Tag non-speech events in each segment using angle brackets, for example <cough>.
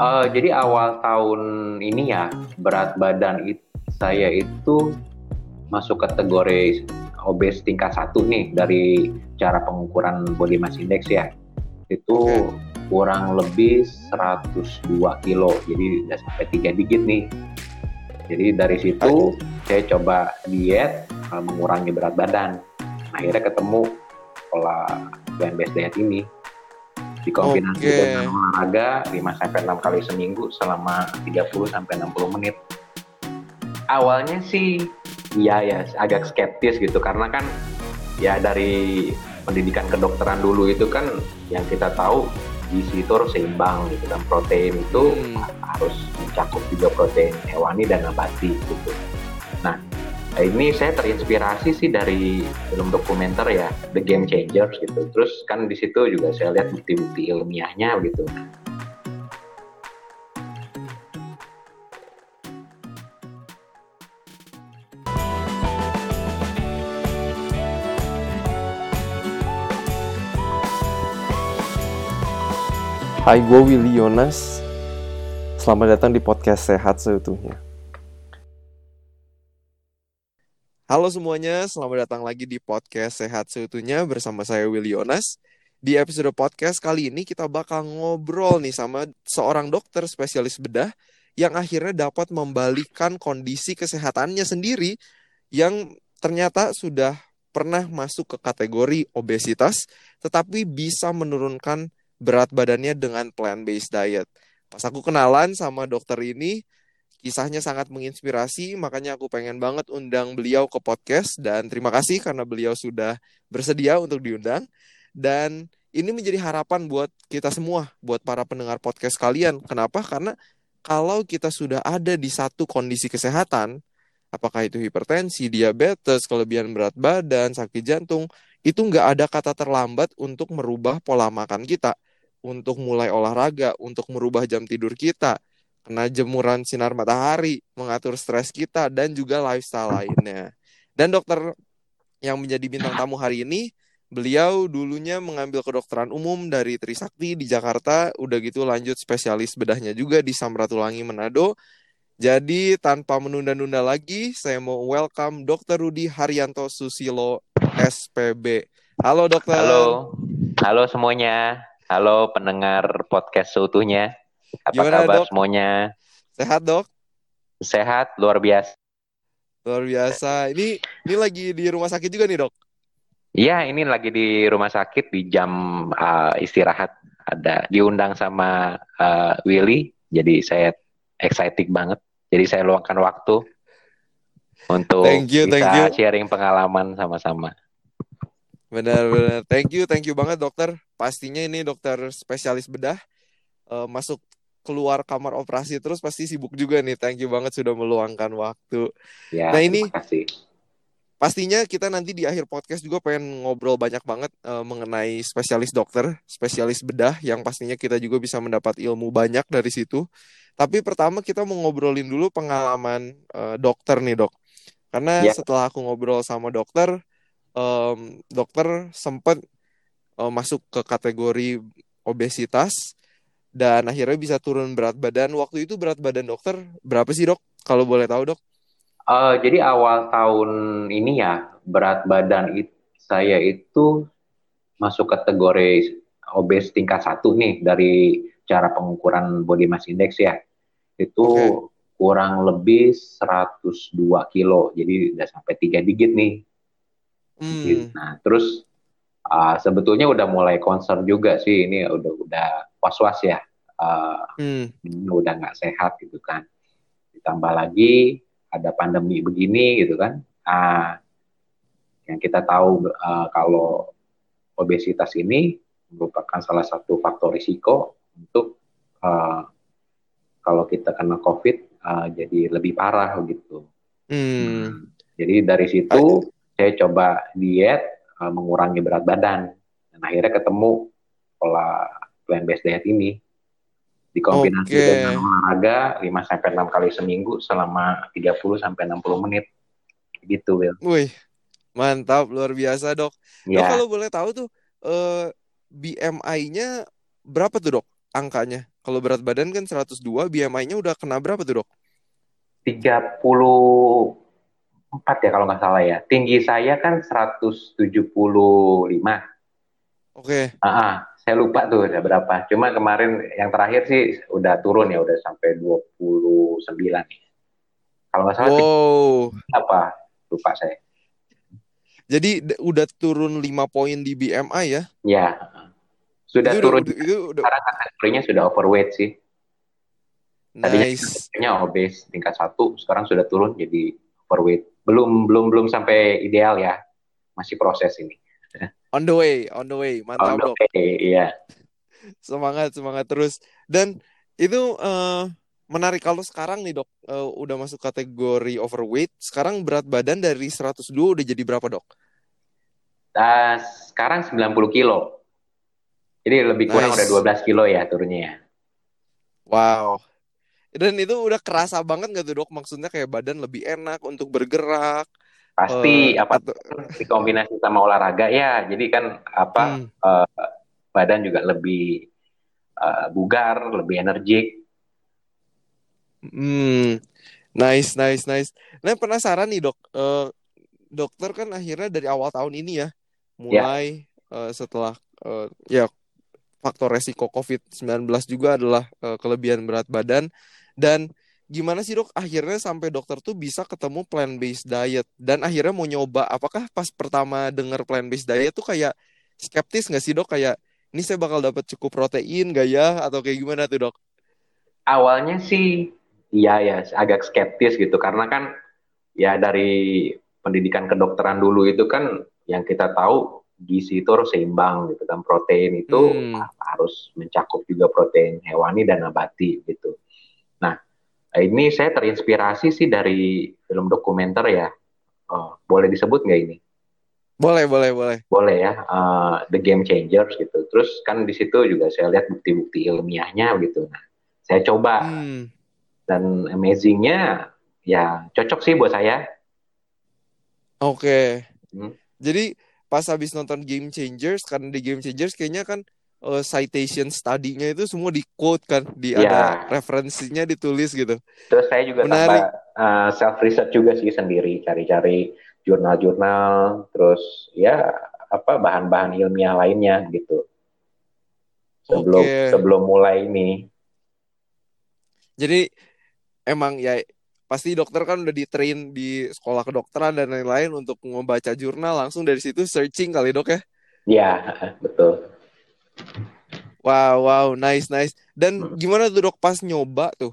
Uh, jadi awal tahun ini ya berat badan it, saya itu masuk kategori obes tingkat satu nih dari cara pengukuran body mass index ya. Itu kurang lebih 102 kilo jadi udah sampai tiga digit nih. Jadi dari situ saya coba diet uh, mengurangi berat badan. Akhirnya ketemu pola plant based diet ini dikombinasi okay. dengan olahraga 5 sampai 6 kali seminggu selama 30 sampai 60 menit. Awalnya sih iya ya agak skeptis gitu karena kan ya dari pendidikan kedokteran dulu itu kan yang kita tahu gizi itu harus seimbang gitu dan protein itu hmm. harus mencakup juga protein hewani dan nabati gitu. Nah ini saya terinspirasi sih dari film dokumenter ya The Game Changers gitu. Terus kan di situ juga saya lihat bukti-bukti ilmiahnya gitu. Hai, gue Willy Yonas. Selamat datang di podcast Sehat Seutuhnya. Halo semuanya, selamat datang lagi di podcast Sehat Seutuhnya bersama saya Willy Yonas. Di episode podcast kali ini kita bakal ngobrol nih sama seorang dokter spesialis bedah yang akhirnya dapat membalikan kondisi kesehatannya sendiri yang ternyata sudah pernah masuk ke kategori obesitas tetapi bisa menurunkan berat badannya dengan plant-based diet. Pas aku kenalan sama dokter ini, kisahnya sangat menginspirasi, makanya aku pengen banget undang beliau ke podcast dan terima kasih karena beliau sudah bersedia untuk diundang dan ini menjadi harapan buat kita semua, buat para pendengar podcast kalian. Kenapa? Karena kalau kita sudah ada di satu kondisi kesehatan, apakah itu hipertensi, diabetes, kelebihan berat badan, sakit jantung, itu nggak ada kata terlambat untuk merubah pola makan kita, untuk mulai olahraga, untuk merubah jam tidur kita, kena jemuran sinar matahari, mengatur stres kita dan juga lifestyle lainnya. Dan dokter yang menjadi bintang tamu hari ini, beliau dulunya mengambil kedokteran umum dari Trisakti di Jakarta, udah gitu lanjut spesialis bedahnya juga di Samratulangi Manado. Jadi tanpa menunda-nunda lagi, saya mau welcome Dr. Rudi Haryanto Susilo SPB. Halo dokter. Halo, halo semuanya. Halo pendengar podcast seutuhnya. Apa Gimana, kabar dok? semuanya? Sehat, Dok? Sehat, luar biasa. Luar biasa. Ini ini lagi di rumah sakit juga nih, Dok? Iya, ini lagi di rumah sakit di jam uh, istirahat. Ada diundang sama uh, Willy, jadi saya excited banget. Jadi saya luangkan waktu untuk thank you, bisa thank you. sharing pengalaman sama-sama. Benar, benar. Thank you, thank you banget dokter. Pastinya ini dokter spesialis bedah uh, masuk keluar kamar operasi terus pasti sibuk juga nih. Thank you banget sudah meluangkan waktu. Ya, nah ini kasih. pastinya kita nanti di akhir podcast juga pengen ngobrol banyak banget uh, mengenai spesialis dokter, spesialis bedah yang pastinya kita juga bisa mendapat ilmu banyak dari situ. Tapi pertama kita mau ngobrolin dulu pengalaman uh, dokter nih dok. Karena ya. setelah aku ngobrol sama dokter, um, dokter sempat uh, masuk ke kategori obesitas dan akhirnya bisa turun berat badan. Waktu itu berat badan dokter berapa sih dok? Kalau boleh tahu dok? Uh, jadi awal tahun ini ya berat badan it, saya itu masuk kategori obes tingkat satu nih dari cara pengukuran body mass index ya. Itu okay. kurang lebih 102 kilo. Jadi udah sampai tiga digit nih. Hmm. Nah, terus uh, sebetulnya udah mulai concern juga sih ini udah udah was-was ya uh, hmm. ini udah nggak sehat gitu kan ditambah lagi ada pandemi begini gitu kan uh, yang kita tahu uh, kalau obesitas ini merupakan salah satu faktor risiko untuk uh, kalau kita kena COVID uh, jadi lebih parah gitu. Hmm. Jadi dari situ saya coba diet uh, mengurangi berat badan dan akhirnya ketemu pola plant based diet ini dikombinasi okay. dengan olahraga 5 sampai 6 kali seminggu selama 30 sampai 60 menit. Gitu, Will. Wih. Mantap, luar biasa, Dok. Ya. Dok kalau boleh tahu tuh eh BMI-nya berapa tuh, Dok? Angkanya? Kalau berat badan kan 102, BMI-nya udah kena berapa tuh, Dok? 34 ya kalau nggak salah ya. Tinggi saya kan 175. Oke. Ah, ah, saya lupa tuh udah berapa. Cuma kemarin yang terakhir sih udah turun ya, udah sampai 29 nih. Kalau nggak salah Wow. apa? Lupa saya. Jadi udah turun 5 poin di BMI ya? Ya. Sudah itu turun. Udah, itu udah Sekarang kategorinya sudah overweight sih. Tadinya nice. kategorinya obes tingkat satu, sekarang sudah turun jadi overweight. Belum belum belum sampai ideal ya. Masih proses ini. On the way, on the way. Mantap, Oh, Dok. Oke, iya. Semangat, semangat terus. Dan itu eh, menarik kalau sekarang nih, Dok, eh, udah masuk kategori overweight. Sekarang berat badan dari 102 udah jadi berapa, Dok? Nah, sekarang 90 kilo. Jadi lebih kurang Nice. udah 12 kilo ya turunnya ya. Wow. Dan itu udah kerasa banget gak tuh, Dok? Maksudnya kayak badan lebih enak untuk bergerak. Pasti eh, apa atau- dikombinasi sama olahraga ya. Jadi kan apa Hmm. badan juga lebih eh, bugar, lebih energik. Hmm, nice, nice, nice. Nah, penasaran nih dok, Eh, dokter kan akhirnya dari awal tahun ini ya, mulai eh, setelah eh, ya faktor resiko COVID-19 juga adalah eh, kelebihan berat badan dan gimana sih dok akhirnya sampai dokter tuh bisa ketemu plant-based diet dan akhirnya mau nyoba apakah pas pertama denger plant-based diet tuh kayak skeptis nggak sih dok kayak ini saya bakal dapat cukup protein gak ya atau kayak gimana tuh dok? Awalnya sih iya ya agak skeptis gitu karena kan ya dari pendidikan kedokteran dulu itu kan yang kita tahu gizi itu harus seimbang gitu kan protein itu Hmm. harus mencakup juga protein hewani dan nabati gitu. Nah ini saya terinspirasi sih dari film dokumenter ya. Oh, boleh disebut nggak ini? Boleh, boleh, boleh. Boleh ya, eh, The Game Changers gitu. Terus kan di situ juga saya lihat bukti-bukti ilmiahnya gitu. Nah, saya coba Hmm. dan amazingnya ya cocok sih buat saya. Oke. Hmm. Jadi pas habis nonton Game Changers karena di Game Changers kayaknya kan eh, citation study-nya itu semua di quote kan, di Ya. ada referensinya ditulis gitu. Terus saya juga Menarik. tambah self research juga sih sendiri, cari-cari jurnal-jurnal, terus ya apa bahan-bahan ilmiah lainnya gitu. Sebelum Oke. sebelum mulai ini. Jadi emang ya pasti dokter kan udah di-train di sekolah kedokteran dan lain-lain untuk membaca jurnal langsung dari situ searching kali dok ya. Ya, betul. Wow, wow, nice, nice. Dan gimana tuh dok pas nyoba tuh?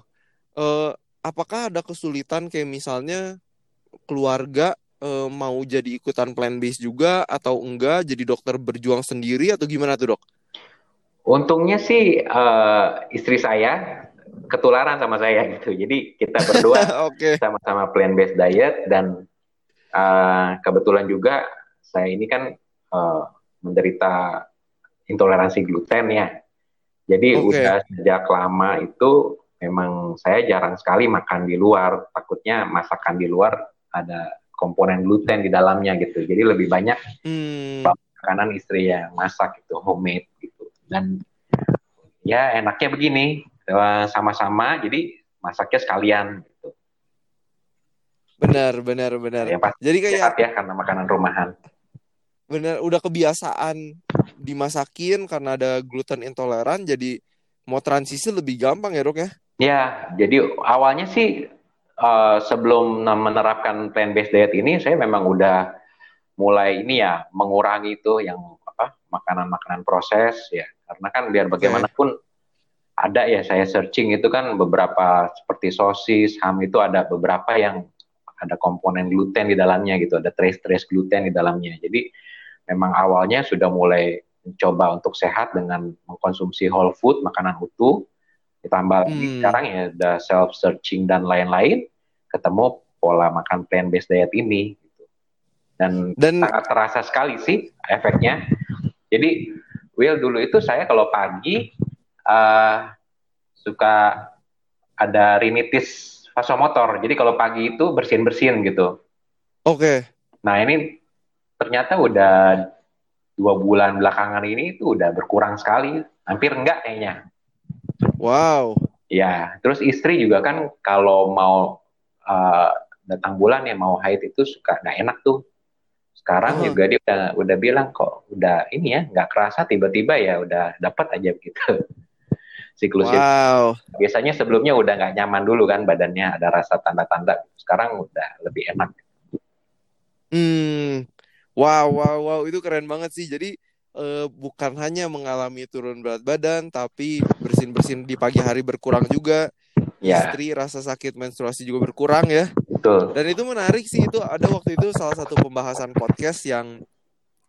Eh, apakah ada kesulitan kayak misalnya keluarga eh, mau jadi ikutan plan base juga atau enggak? Jadi dokter berjuang sendiri atau gimana tuh dok? Untungnya sih eh, istri saya ketularan sama saya gitu. Jadi kita berdua <laughs> Oke. sama-sama plan based diet dan eh, kebetulan juga saya ini kan eh, menderita intoleransi gluten ya. Jadi Oke. udah sejak lama itu memang saya jarang sekali makan di luar. Takutnya masakan di luar ada komponen gluten di dalamnya gitu. Jadi lebih banyak Hmm, makanan istri yang masak gitu, homemade gitu. Dan ya enaknya begini, eh, sama-sama jadi masaknya sekalian gitu. benar, benar, benar. Yang pasti Jadi kayak sehat ya karena makanan rumahan. Benar udah kebiasaan dimasakin karena ada gluten intoleran jadi mau transisi lebih gampang ya dok ya? Ya, jadi awalnya sih eh, sebelum menerapkan plant-based diet ini saya memang udah mulai ini ya mengurangi itu yang apa makanan-makanan proses ya karena kan biar bagaimanapun ada ya saya searching itu kan beberapa seperti sosis, ham itu ada beberapa yang ada komponen gluten di dalamnya gitu, ada trace-trace gluten di dalamnya. Jadi memang awalnya sudah mulai mencoba untuk sehat dengan mengkonsumsi whole food, makanan utuh, ditambah lagi Hmm. sekarang ya udah self searching dan lain-lain, ketemu pola makan plant based diet ini gitu. Dan Dan sangat terasa sekali sih efeknya. Jadi Will dulu itu saya kalau pagi eh, suka ada rinitis vasomotor. Jadi kalau pagi itu bersin-bersin gitu. oke. Nah ini ternyata udah dua bulan belakangan ini itu udah berkurang sekali, hampir enggak kayaknya. Wow. Ya, terus istri juga kan kalau mau uh, datang bulan ya mau haid itu suka nggak enak tuh. Sekarang Oh. juga dia udah udah bilang kok udah ini ya nggak kerasa tiba-tiba ya udah dapat aja gitu <laughs> siklusnya. Wow. Biasanya sebelumnya udah nggak nyaman dulu kan badannya ada rasa tanda-tanda. Sekarang udah lebih enak. Hmm. Wow, wow, wow, itu keren banget sih. Jadi eh, bukan hanya mengalami turun berat badan, tapi bersin-bersin di pagi hari berkurang juga. Ya, Istri rasa sakit menstruasi juga berkurang ya. betul. Dan itu menarik sih itu ada waktu itu salah satu pembahasan podcast yang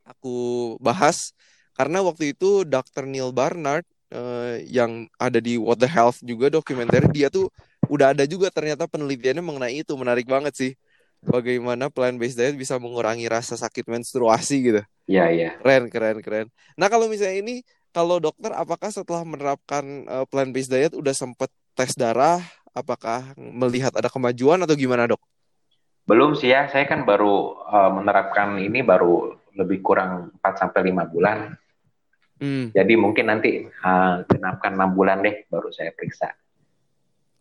aku bahas karena waktu itu Dr. Neil Barnard eh, yang ada di What the Health juga dokumenter dia tuh udah ada juga ternyata penelitiannya mengenai itu menarik banget sih bagaimana plant based diet bisa mengurangi rasa sakit menstruasi gitu Ya, ya. keren keren keren nah kalau misalnya ini kalau dokter apakah setelah menerapkan eh, plant based diet udah sempet tes darah apakah melihat ada kemajuan atau gimana dok Belum sih ya, saya kan baru uh, menerapkan ini baru lebih kurang 4 sampai 5 bulan. hmm. Jadi mungkin nanti uh, genapkan 6 bulan deh baru saya periksa.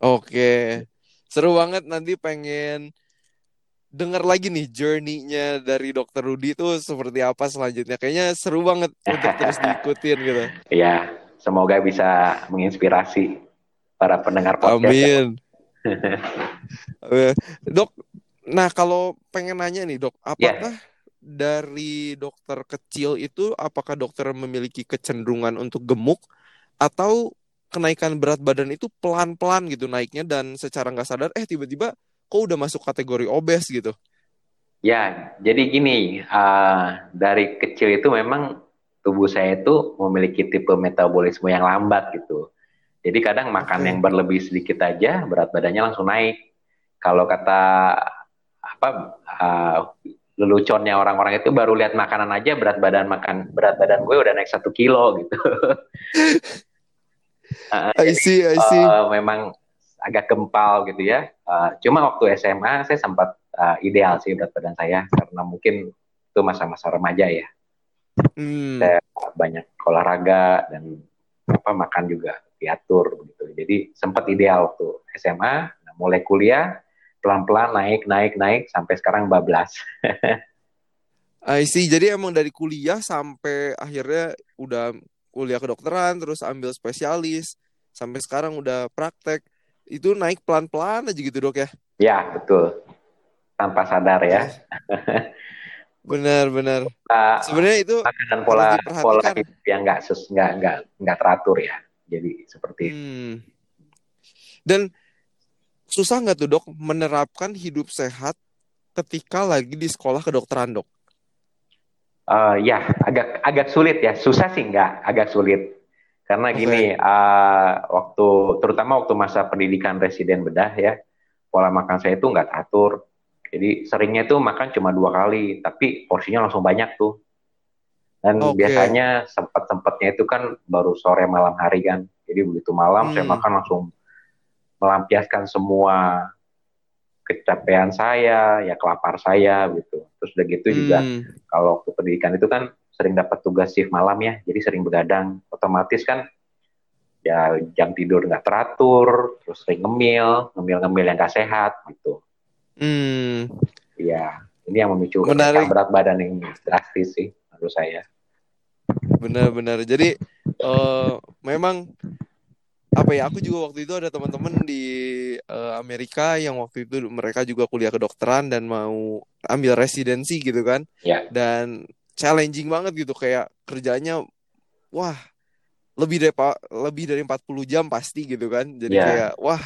Oke, seru banget nanti pengen denger lagi nih journey-nya dari Dokter Rudi itu seperti apa selanjutnya. Kayaknya seru banget untuk terus diikutin gitu. Ya, semoga bisa menginspirasi para pendengar podcast. Amin. Eh, <laughs> Dok, nah kalau pengen nanya nih dok, apakah dari dokter kecil itu apakah dokter memiliki kecenderungan untuk gemuk atau kenaikan berat badan itu pelan-pelan gitu naiknya dan secara nggak sadar eh tiba-tiba kok udah masuk kategori obes gitu. Ya, jadi gini, uh, dari kecil itu memang tubuh saya itu memiliki tipe metabolisme yang lambat gitu. Jadi kadang makan yang berlebih sedikit aja, berat badannya langsung naik. Kalau kata apa uh, leluconnya orang-orang itu baru lihat makanan aja berat badan makan berat badan gue udah naik satu kilo gitu. Uh, <laughs> <laughs> I see, I see. uh, memang agak gempal gitu ya. Uh, cuma waktu SMA saya sempat uh, ideal sih berat badan saya karena mungkin itu masa-masa remaja ya. Hmm. Saya banyak olahraga dan apa makan juga diatur gitu. Jadi sempat ideal waktu SMA. Nah, mulai kuliah pelan-pelan naik naik naik sampai sekarang bablas. <laughs> I see. Jadi emang dari kuliah sampai akhirnya udah kuliah kedokteran, terus ambil spesialis, sampai sekarang udah praktek. Itu naik pelan-pelan aja gitu dok ya? ya betul. Tanpa sadar ya. Benar-benar. Uh, <laughs> Sebenarnya itu makanan pola pola hidup yang nggak sus nggak nggak nggak teratur ya. Jadi seperti itu. Hmm. Dan susah nggak tuh dok menerapkan hidup sehat ketika lagi di sekolah kedokteran dok? Eh, ya, agak agak sulit ya. Susah sih nggak, agak sulit. Karena gini, eh, waktu terutama waktu masa pendidikan residen bedah ya, pola makan saya itu nggak teratur. Jadi seringnya tuh makan cuma dua kali, tapi porsinya langsung banyak tuh. Dan Oke. biasanya sempat-sempatnya itu kan baru sore malam hari kan. Jadi begitu malam saya Hmm. makan langsung melampiaskan semua kecapean saya, ya kelapar saya gitu. Terus udah gitu juga Hmm. kalau waktu pendidikan itu kan sering dapat tugas shift malam ya, jadi sering begadang. Otomatis kan ya jam tidur nggak teratur, terus sering ngemil, ngemil-ngemil yang nggak sehat gitu. Hmm. Iya, ini yang memicu Menarik. berat badan yang drastis sih menurut saya. Benar-benar. Jadi eh, memang apa ya? Aku juga waktu itu ada teman-teman di eh, Amerika yang waktu itu mereka juga kuliah kedokteran dan mau ambil residensi gitu kan. Ya. Dan challenging banget gitu kayak kerjanya wah lebih dari lebih dari 40 jam pasti gitu kan. Jadi Ya. kayak wah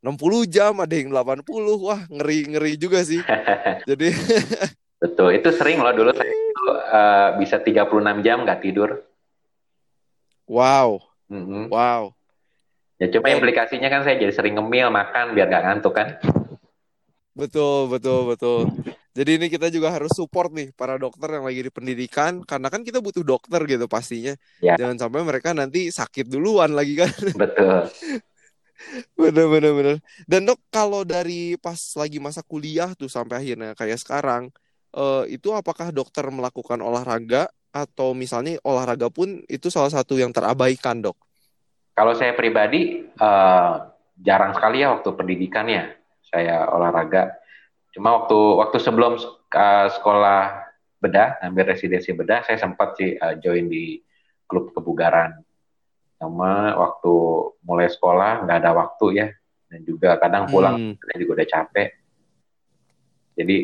60 jam ada yang 80 wah ngeri-ngeri juga sih. <laughs> Jadi <laughs> Betul, itu sering loh dulu saya itu, eh, bisa 36 jam nggak tidur. wow, Mhm. wow. Ya cuma implikasinya kan saya jadi sering ngemil, makan biar nggak ngantuk kan. Betul, betul, betul. Jadi ini kita juga harus support nih para dokter yang lagi di pendidikan karena kan kita butuh dokter gitu pastinya. Ya. Jangan sampai mereka nanti sakit duluan lagi kan. <laughs> Betul. Bener, bener, bener. Dan dok kalau dari pas lagi masa kuliah tuh sampai akhirnya kayak sekarang, eh, itu apakah dokter melakukan olahraga atau misalnya olahraga pun itu salah satu yang terabaikan dok? Kalau saya pribadi uh, jarang sekali ya waktu pendidikannya saya olahraga. Cuma waktu waktu sebelum uh, sekolah bedah, ambil residensi bedah, saya sempat sih uh, join di klub kebugaran. Sama waktu mulai sekolah nggak ada waktu ya, dan juga kadang pulang hmm. saya juga udah capek. Jadi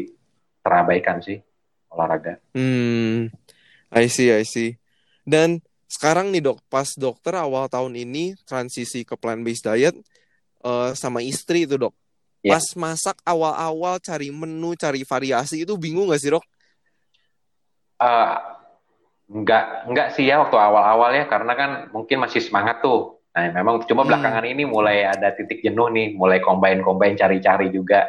terabaikan sih olahraga. Hmm, I see, I see. Dan sekarang nih dok, pas dokter awal tahun ini transisi ke plant based diet uh, sama istri itu dok. Yeah. Pas masak awal-awal cari menu, cari variasi itu bingung gak sih dok? Uh, enggak, enggak sih ya waktu awal-awal ya karena kan mungkin masih semangat tuh. Nah memang cuma hmm. belakangan ini mulai ada titik jenuh nih, mulai combine-combine cari-cari juga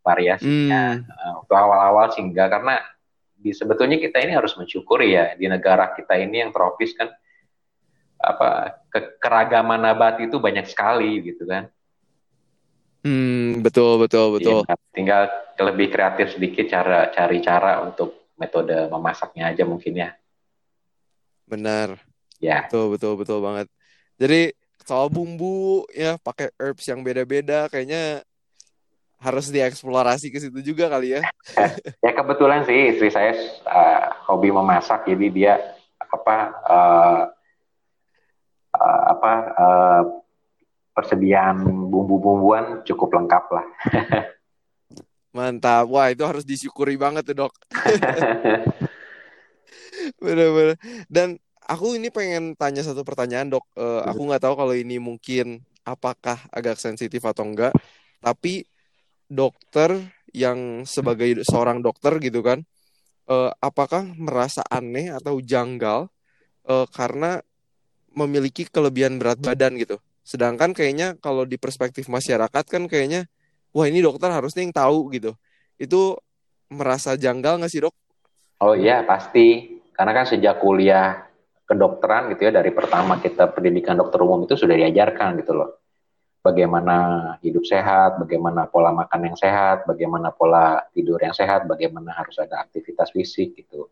variasinya. Hmm. Uh, waktu awal-awal sih enggak karena di sebetulnya kita ini harus mensyukuri ya di negara kita ini yang tropis kan apa ke, keragaman nabati itu banyak sekali gitu kan. Hmm, betul betul betul. Ya, tinggal lebih kreatif sedikit cara cari cara untuk metode memasaknya aja mungkin ya. Benar. Ya. Betul betul betul banget. Jadi soal bumbu ya pakai herbs yang beda-beda kayaknya harus dieksplorasi ke situ juga kali ya. <laughs> ya kebetulan sih istri saya uh, hobi memasak jadi dia apa uh, uh, apa uh, persediaan bumbu-bumbuan cukup lengkap lah. Mantap. Wah, itu harus disyukuri banget tuh, Dok. <laughs> Bener-bener. Dan aku ini pengen tanya satu pertanyaan, Dok. Uh, aku nggak tahu kalau ini mungkin apakah agak sensitif atau enggak, tapi dokter yang sebagai seorang dokter gitu kan, uh, apakah merasa aneh atau janggal uh, karena memiliki kelebihan berat badan gitu? Sedangkan kayaknya kalau di perspektif masyarakat kan kayaknya, wah ini dokter harusnya yang tahu gitu. Itu merasa janggal nggak sih dok? Oh iya pasti, karena kan sejak kuliah kedokteran gitu ya dari pertama kita pendidikan dokter umum itu sudah diajarkan gitu loh bagaimana hidup sehat, bagaimana pola makan yang sehat, bagaimana pola tidur yang sehat, bagaimana harus ada aktivitas fisik gitu.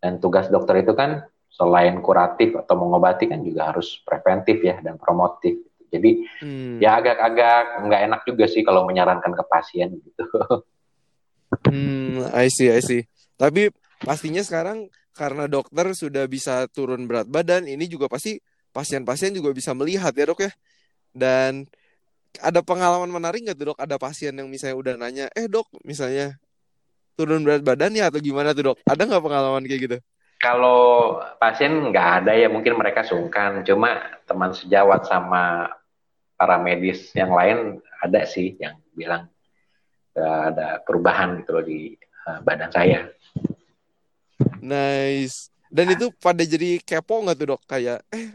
Dan tugas dokter itu kan selain kuratif atau mengobati kan juga harus preventif ya dan promotif. Jadi hmm. ya agak-agak nggak enak juga sih kalau menyarankan ke pasien gitu. Hmm, I see, I see. Tapi pastinya sekarang karena dokter sudah bisa turun berat badan, ini juga pasti pasien-pasien juga bisa melihat ya dok ya. Dan ada pengalaman menarik nggak tuh dok? Ada pasien yang misalnya udah nanya, eh dok, misalnya turun berat badan ya atau gimana tuh dok? Ada nggak pengalaman kayak gitu? Kalau pasien nggak ada ya mungkin mereka sungkan. Cuma teman sejawat sama para medis yang lain ada sih yang bilang ada perubahan gitu loh di uh, badan saya. Nice. Dan itu pada jadi kepo nggak tuh dok? Kayak eh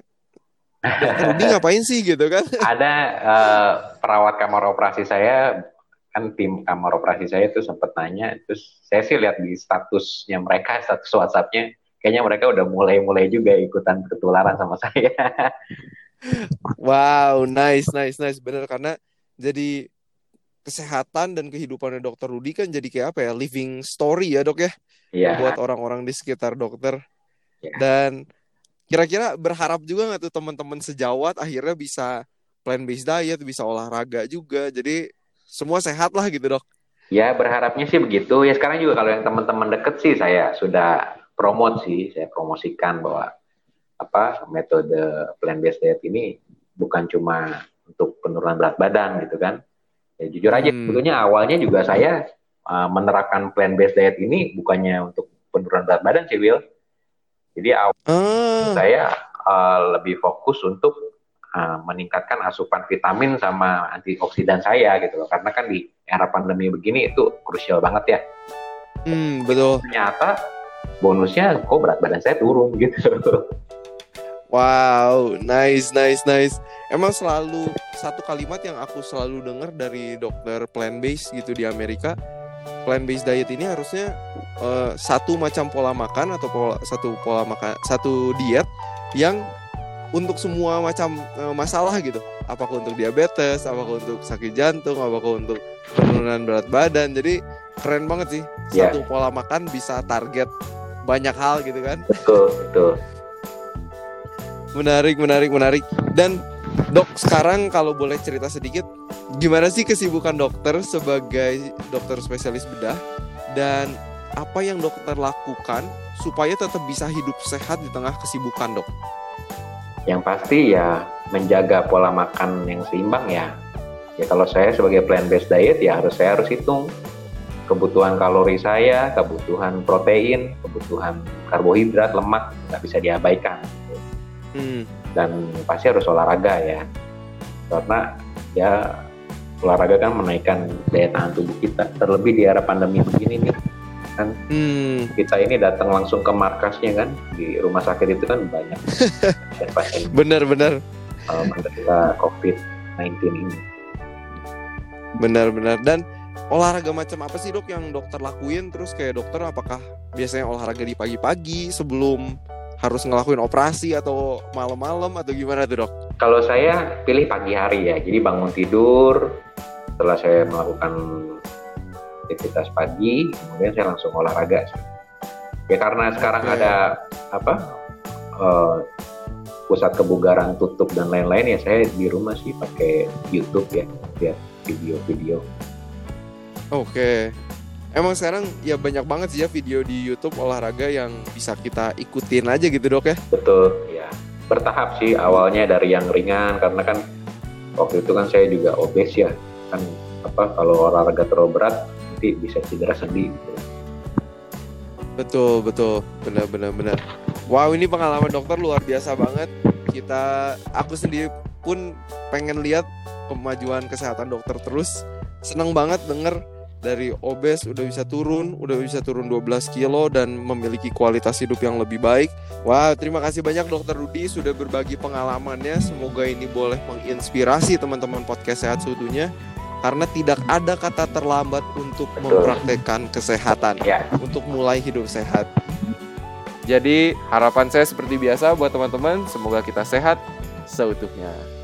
Rudi <laughs> ngapain sih gitu kan? Ada uh, perawat kamar operasi saya kan tim kamar operasi saya itu sempat nanya, terus saya sih lihat di statusnya mereka, status WhatsAppnya, kayaknya mereka udah mulai-mulai juga ikutan ketularan sama saya. <laughs> wow, nice, nice, nice, bener karena jadi kesehatan dan kehidupannya dokter Rudi kan jadi kayak apa ya, living story ya dok ya, yeah. buat orang-orang di sekitar dokter. Yeah. Dan Kira-kira berharap juga nggak tuh teman-teman sejawat akhirnya bisa plan based diet, bisa olahraga juga. Jadi semua sehat lah gitu dok. Ya berharapnya sih begitu. Ya sekarang juga kalau yang teman-teman deket sih saya sudah promote sih, saya promosikan bahwa apa metode plan based diet ini bukan cuma untuk penurunan berat badan gitu kan. Ya jujur aja hmm. sebetulnya awalnya juga saya uh, menerapkan plan based diet ini bukannya untuk penurunan berat badan sih Will jadi awal uh. saya uh, lebih fokus untuk uh, meningkatkan asupan vitamin sama antioksidan saya gitu loh. Karena kan di era pandemi begini itu krusial banget ya. Hmm, betul. Ternyata bonusnya kok berat badan saya turun gitu. <laughs> Wow, nice, nice, nice. Emang selalu satu kalimat yang aku selalu dengar dari dokter plant based gitu di Amerika, plant based diet ini harusnya uh, satu macam pola makan atau pola, satu pola makan satu diet yang untuk semua macam uh, masalah gitu apakah untuk diabetes apakah untuk sakit jantung apakah untuk penurunan berat badan jadi keren banget sih yeah. satu pola makan bisa target banyak hal gitu kan betul betul menarik menarik menarik dan Dok, sekarang kalau boleh cerita sedikit, gimana sih kesibukan dokter sebagai dokter spesialis bedah dan apa yang dokter lakukan supaya tetap bisa hidup sehat di tengah kesibukan, Dok? Yang pasti ya menjaga pola makan yang seimbang ya. Ya kalau saya sebagai plant based diet ya harus saya harus hitung kebutuhan kalori saya, kebutuhan protein, kebutuhan karbohidrat, lemak nggak bisa diabaikan. Hmm. Dan pasti harus olahraga ya. Karena ya olahraga kan menaikkan daya tahan tubuh kita. Terlebih di era pandemi begini nih kan. Hmm. kita ini datang langsung ke markasnya kan di rumah sakit itu kan banyak. <laughs> Pasien benar-benar uh, menderita COVID-19 ini. Benar-benar dan olahraga macam apa sih dok yang dokter lakuin? Terus kayak dokter apakah biasanya olahraga di pagi-pagi sebelum harus ngelakuin operasi atau malam-malam atau gimana tuh dok? Kalau saya pilih pagi hari ya, jadi bangun tidur, setelah saya melakukan aktivitas pagi, kemudian saya langsung olahraga. Ya karena sekarang okay. ada apa uh, pusat kebugaran tutup dan lain-lain ya saya di rumah sih pakai YouTube ya, lihat video-video. Oke. Okay emang sekarang ya banyak banget sih ya video di YouTube olahraga yang bisa kita ikutin aja gitu dok ya? Betul ya bertahap sih awalnya dari yang ringan karena kan waktu itu kan saya juga obes ya. Kan apa kalau olahraga terlalu berat nanti bisa cedera sendi gitu. betul betul. Benar benar benar. Wow ini pengalaman dokter luar biasa banget. Kita aku sendiri pun pengen lihat kemajuan kesehatan dokter terus. Seneng banget denger dari obes udah bisa turun, udah bisa turun 12 kilo dan memiliki kualitas hidup yang lebih baik. Wah, terima kasih banyak Dokter Rudi sudah berbagi pengalamannya. Semoga ini boleh menginspirasi teman-teman podcast sehat seutuhnya karena tidak ada kata terlambat untuk mempraktekkan kesehatan, ya. untuk mulai hidup sehat. Jadi harapan saya seperti biasa buat teman-teman, semoga kita sehat seutuhnya.